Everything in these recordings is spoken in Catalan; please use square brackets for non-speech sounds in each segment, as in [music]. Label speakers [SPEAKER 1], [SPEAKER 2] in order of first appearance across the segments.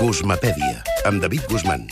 [SPEAKER 1] Guzmapèdia, amb David Guzmán.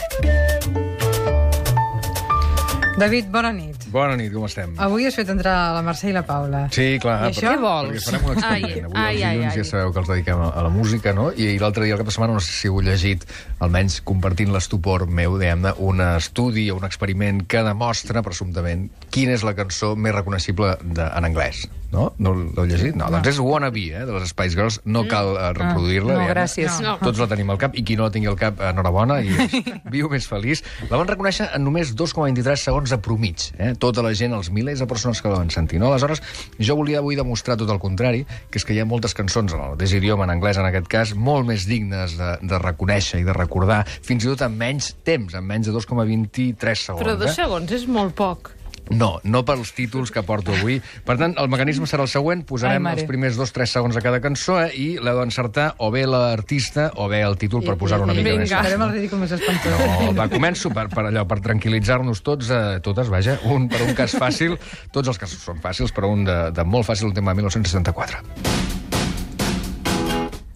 [SPEAKER 2] David, bona nit.
[SPEAKER 3] Bona nit, com estem?
[SPEAKER 2] Avui has fet entrar la Mercè i la Paula.
[SPEAKER 3] Sí, clar.
[SPEAKER 2] I això
[SPEAKER 3] perquè-
[SPEAKER 2] què vols?
[SPEAKER 3] Perquè farem un experiment. Avui
[SPEAKER 4] Ai,
[SPEAKER 3] els
[SPEAKER 4] ai,
[SPEAKER 3] dilluns
[SPEAKER 4] ai.
[SPEAKER 3] ja sabeu que els dediquem a, a la música, no? I, i l'altre dia, al cap de setmana, no sé si heu llegit, almenys compartint l'estupor meu, diguem-ne, un estudi o un experiment que demostra, presumptament, quina és la cançó més reconeixible de, en anglès. No? No l'heu llegit? No, doncs és Wanna Be, eh, de les Spice Girls. No cal eh, reproduir-la.
[SPEAKER 5] no, gràcies.
[SPEAKER 4] No.
[SPEAKER 3] Tots la tenim al cap, i qui no la tingui al cap, enhorabona, i [laughs] viu més feliç. La van reconèixer en només 2,23 segons a promig. Eh? Tota la gent, els milers de persones que la van sentir. No? Aleshores, jo volia avui demostrar tot el contrari, que és que hi ha moltes cançons en el mateix idioma, en anglès en aquest cas, molt més dignes de, de reconèixer i de recordar, fins i tot en menys temps, en menys de 2,23 segons.
[SPEAKER 4] Però dos
[SPEAKER 3] eh?
[SPEAKER 4] segons és molt poc.
[SPEAKER 3] No, no pels títols que porto avui. Per tant, el mecanisme serà el següent. Posarem
[SPEAKER 5] Ai,
[SPEAKER 3] els primers dos, tres segons a cada cançó eh, i l'heu d'encertar o bé l'artista o bé el títol per posar-ho una mica
[SPEAKER 4] Vinga.
[SPEAKER 3] més.
[SPEAKER 2] Farem el ridícul més espantós.
[SPEAKER 3] No, va, començo per, per allò, per tranquil·litzar-nos tots, eh, totes, vaja, un per un cas fàcil, tots els casos són fàcils, però un de, de molt fàcil, un tema de 1964.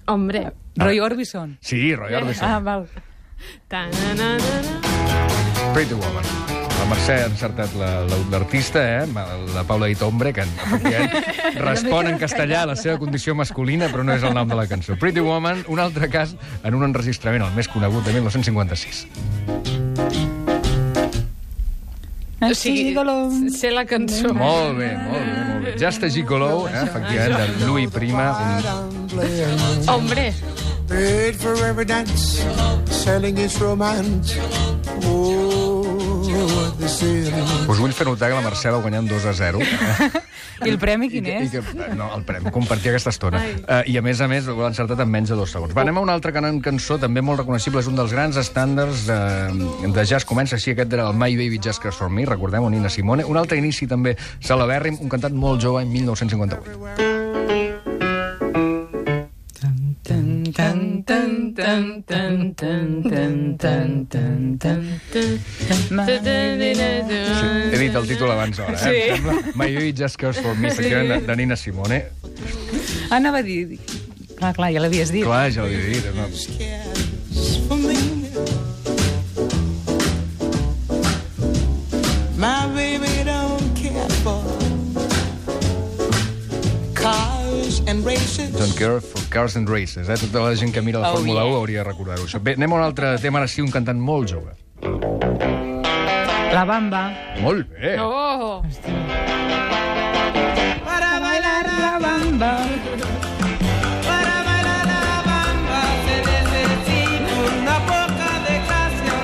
[SPEAKER 4] Hombre.
[SPEAKER 5] Roy Orbison.
[SPEAKER 3] Sí, Roy Orbison,
[SPEAKER 5] Ah, val.
[SPEAKER 4] Ta-na-na-na-na.
[SPEAKER 3] Pretty Woman. La Mercè ha encertat la- la- l'artista, eh? la Paula hombre, que [laughs] respon en castellà a la seva condició masculina, però no és el nom de la cançó. Pretty Woman, un altre cas en un enregistrament, el més conegut, de 1956.
[SPEAKER 4] O sigui, sé la cançó.
[SPEAKER 3] Molt bé, molt bé, molt bé. Just a Gigolo, eh? efectivament, de Louis Prima, un
[SPEAKER 4] Hombre,
[SPEAKER 6] paid for every dance, selling its romance. Oh.
[SPEAKER 3] Us vull fer notar que la Mercè va guanyant 2 a 0.
[SPEAKER 5] I el premi
[SPEAKER 3] I
[SPEAKER 5] quin
[SPEAKER 3] que, i
[SPEAKER 5] és?
[SPEAKER 3] que, no, el premi, compartir aquesta estona. Uh, I a més a més ho ha encertat en menys de dos segons. Va, anem a una altra gran cançó, també molt reconeixible, és un dels grans estàndards de, de jazz. Comença així, aquest era el My Baby Just Cares For Me, recordem, Nina Simone. Un altre inici també, Salabèrrim, un cantant molt jove, en 1958. He dit el títol abans d'hora, eh?
[SPEAKER 4] Sí.
[SPEAKER 3] Em sembla My Baby Just Cares For Me, efectivament, de, de Nina Simone.
[SPEAKER 5] Anava a dir... Clar, clar, ja l'havies dit.
[SPEAKER 3] Clar, ja l'havia dit. No?
[SPEAKER 6] For me. My baby don't care for cars and races.
[SPEAKER 3] Don't care for cars and races, eh? Tota la gent que mira la
[SPEAKER 5] Oh,
[SPEAKER 3] Fórmula
[SPEAKER 5] yeah.
[SPEAKER 3] 1 hauria de recordar-ho. això. Bé, anem a un altre tema, ara sí, un cantant molt jove.
[SPEAKER 5] La bamba.
[SPEAKER 3] Molt bé.
[SPEAKER 4] Oh,
[SPEAKER 6] Para bailar
[SPEAKER 5] La bamba.
[SPEAKER 6] Para bailar la bamba se necesita una poca de gracia.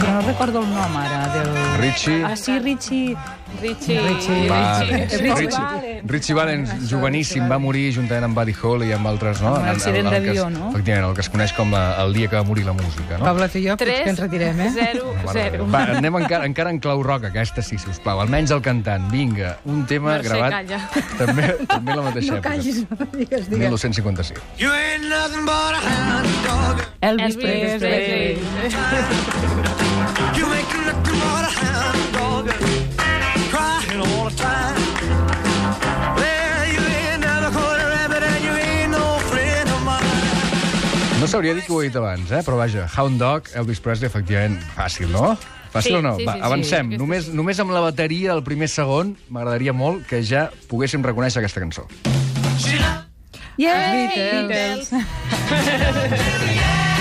[SPEAKER 5] Però no recordo el nom ara del...
[SPEAKER 3] Richie...
[SPEAKER 5] Ah, sí, Richie...
[SPEAKER 4] Richie.
[SPEAKER 5] Richie.
[SPEAKER 3] Valens.
[SPEAKER 5] Richie
[SPEAKER 3] Richie,
[SPEAKER 5] Valens.
[SPEAKER 3] Richie Valens, joveníssim, va morir juntament amb Buddy Holly i amb altres, no?
[SPEAKER 5] Un accident d'avió, no?
[SPEAKER 3] Efectivament, el que es coneix com la, el dia que va morir la música, no?
[SPEAKER 2] Pablo, tu i jo, potser
[SPEAKER 4] 3,
[SPEAKER 2] que ens retirem, eh?
[SPEAKER 4] 0,
[SPEAKER 3] Mare de
[SPEAKER 4] 0.
[SPEAKER 3] Déu. Va, anem encara, encara en clau rock, aquesta sí, si us plau. Almenys el cantant. Vinga, un tema
[SPEAKER 4] Mercè,
[SPEAKER 3] gravat...
[SPEAKER 4] calla.
[SPEAKER 3] També, també la mateixa
[SPEAKER 2] No callis, no digues, digues.
[SPEAKER 3] 1255.
[SPEAKER 6] You ain't nothing but a hound dog.
[SPEAKER 5] Elvis,
[SPEAKER 4] Elvis
[SPEAKER 5] Presley.
[SPEAKER 4] Presley.
[SPEAKER 6] You ain't nothing but a hound No
[SPEAKER 3] sabria dir que ho he dit abans, eh? però vaja, Hound Dog, Elvis Presley, efectivament, fàcil, no? Fàcil
[SPEAKER 4] Sí,
[SPEAKER 3] o no?
[SPEAKER 4] sí,
[SPEAKER 3] Va,
[SPEAKER 4] sí, sí.
[SPEAKER 3] avancem.
[SPEAKER 4] Sí,
[SPEAKER 3] només, només amb la bateria del primer segon m'agradaria molt que ja poguéssim reconèixer aquesta cançó.
[SPEAKER 5] Yeah!
[SPEAKER 2] Beatles.
[SPEAKER 3] Fora, [laughs]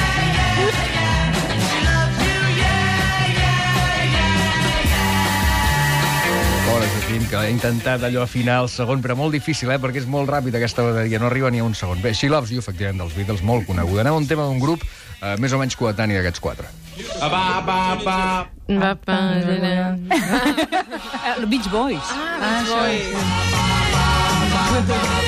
[SPEAKER 3] Joaquim, que ha intentat allò afinar el segon, però molt difícil, eh? perquè és molt ràpid aquesta bateria, no arriba ni a un segon. Bé, She Loves You, efectivament, dels Beatles, molt coneguda. Anem a un tema d'un grup eh, més o menys coetani d'aquests quatre.
[SPEAKER 4] Va, pa, ra, ra.
[SPEAKER 5] Eh, Beach Boys.
[SPEAKER 4] Ah, Boys.
[SPEAKER 3] M'agrada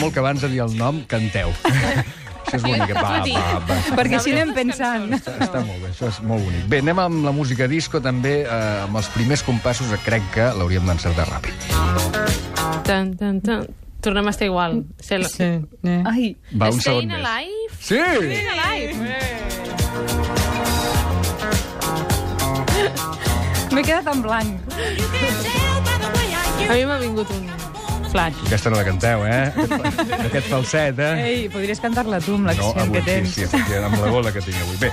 [SPEAKER 3] molt que abans de dir el nom canteu. [laughs] Això és bonic. Va, va, va.
[SPEAKER 5] Perquè així anem pensant.
[SPEAKER 3] Està, està molt bé, això és molt bonic. Bé, anem amb la música disco, també, eh, amb els primers compassos, crec que l'hauríem d'encertar ràpid.
[SPEAKER 4] Tan, tan, tan. Tornem a estar igual. La...
[SPEAKER 2] Sí, eh?
[SPEAKER 5] Ai,
[SPEAKER 3] Va, un segon
[SPEAKER 4] Staying
[SPEAKER 3] més.
[SPEAKER 4] alive?
[SPEAKER 3] Sí!
[SPEAKER 4] Staying alive. [laughs]
[SPEAKER 5] M'he quedat en blanc.
[SPEAKER 4] A mi m'ha vingut un flash.
[SPEAKER 3] Aquesta no la canteu, eh? [laughs] Aquest falset, eh?
[SPEAKER 5] Ei, podries cantar-la tu amb
[SPEAKER 3] No,
[SPEAKER 5] l'accent
[SPEAKER 3] avui
[SPEAKER 5] que tens.
[SPEAKER 3] sí, sí, efectivament, amb la gola que tinc avui. Bé,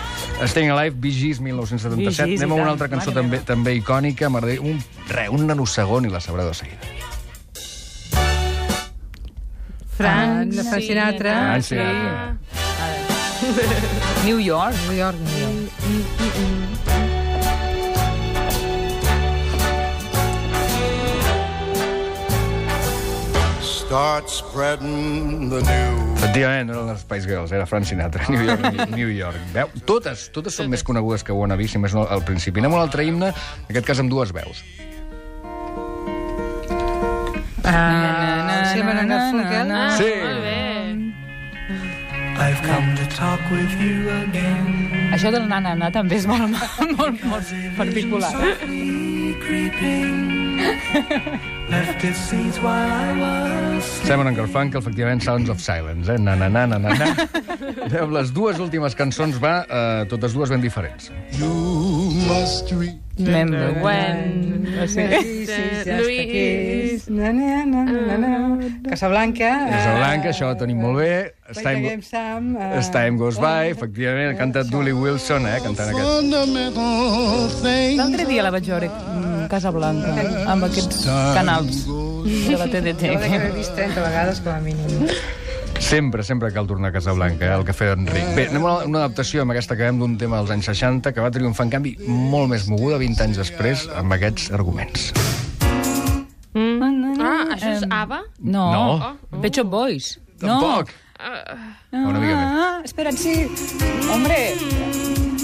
[SPEAKER 3] Staying Alive, Bee Gees, 1977.
[SPEAKER 5] Bee Gees,
[SPEAKER 3] Anem a una altra cançó
[SPEAKER 5] Mare
[SPEAKER 3] també, també icònica. Un, re, un nanosegon i la sabreu de seguida.
[SPEAKER 4] Frank,
[SPEAKER 2] Ah, Frank Sinatra.
[SPEAKER 3] Frank Sinatra. [laughs]
[SPEAKER 5] New York.
[SPEAKER 2] New York, New York.
[SPEAKER 1] Start spreading the news.
[SPEAKER 3] Efectivament, no eren les Spice Girls, era Frank Sinatra, New York. New York. Veu? Totes, totes són més conegudes que Wanna Be, si més no al principi. Anem a un altre himne, en aquest cas amb dues veus.
[SPEAKER 2] Ah, and Garfunkel.
[SPEAKER 4] Ah,
[SPEAKER 3] Sí.
[SPEAKER 4] molt bé.
[SPEAKER 6] I've come to talk with you again.
[SPEAKER 5] Això del na-na-na també és molt, [laughs] molt, molt particular.
[SPEAKER 3] Simon and Garfunkel, efectivament, Sounds of Silence, eh? Na, na, na, na, na, [laughs] les dues últimes cançons va, eh, totes dues ben diferents.
[SPEAKER 1] You must read.
[SPEAKER 5] Remember
[SPEAKER 4] When... Luis...
[SPEAKER 2] Na, na, na, na, na. Casablanca.
[SPEAKER 3] Casablanca, això ho tenim molt bé.
[SPEAKER 2] Time,
[SPEAKER 3] Time,
[SPEAKER 2] Sam. eh,
[SPEAKER 3] As Time Goes By, efectivament, canta Dooley Wilson, eh, cantant aquest.
[SPEAKER 5] L'altre dia la vaig veure mm, Casablanca, amb aquests canals de la TDT.
[SPEAKER 2] Jo l'he vist 30 vegades com a mínim.
[SPEAKER 3] Sempre, sempre cal tornar a Casablanca, eh, el cafè d'Enric. Bé, anem a una adaptació amb aquesta que veiem d'un tema dels anys 60 que va triomfar, en canvi, molt més moguda 20 anys després amb aquests arguments.
[SPEAKER 4] Ah, això és ABBA?
[SPEAKER 5] No,
[SPEAKER 3] No.
[SPEAKER 5] no. Pet Shop Boys.
[SPEAKER 3] Tampoc!
[SPEAKER 5] No.
[SPEAKER 3] Una mica més.
[SPEAKER 5] Ah, espera't, sí. Hombre.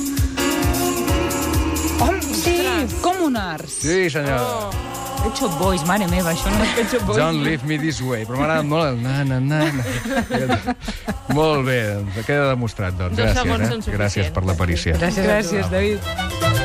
[SPEAKER 5] Comunars.
[SPEAKER 3] Sí, senyor.
[SPEAKER 5] Pet Shop Boys, mare meva, això no és Pet Shop Boys.
[SPEAKER 3] Don't leave me this way. Però m'ha agradat molt el na, na, na, na. molt bé, doncs queda demostrat, doncs.
[SPEAKER 4] Dos
[SPEAKER 3] Gràcies,
[SPEAKER 4] segons
[SPEAKER 3] eh?
[SPEAKER 4] són suficients.
[SPEAKER 3] Gràcies per l'aparició.
[SPEAKER 2] Gràcies.
[SPEAKER 5] Gràcies, David.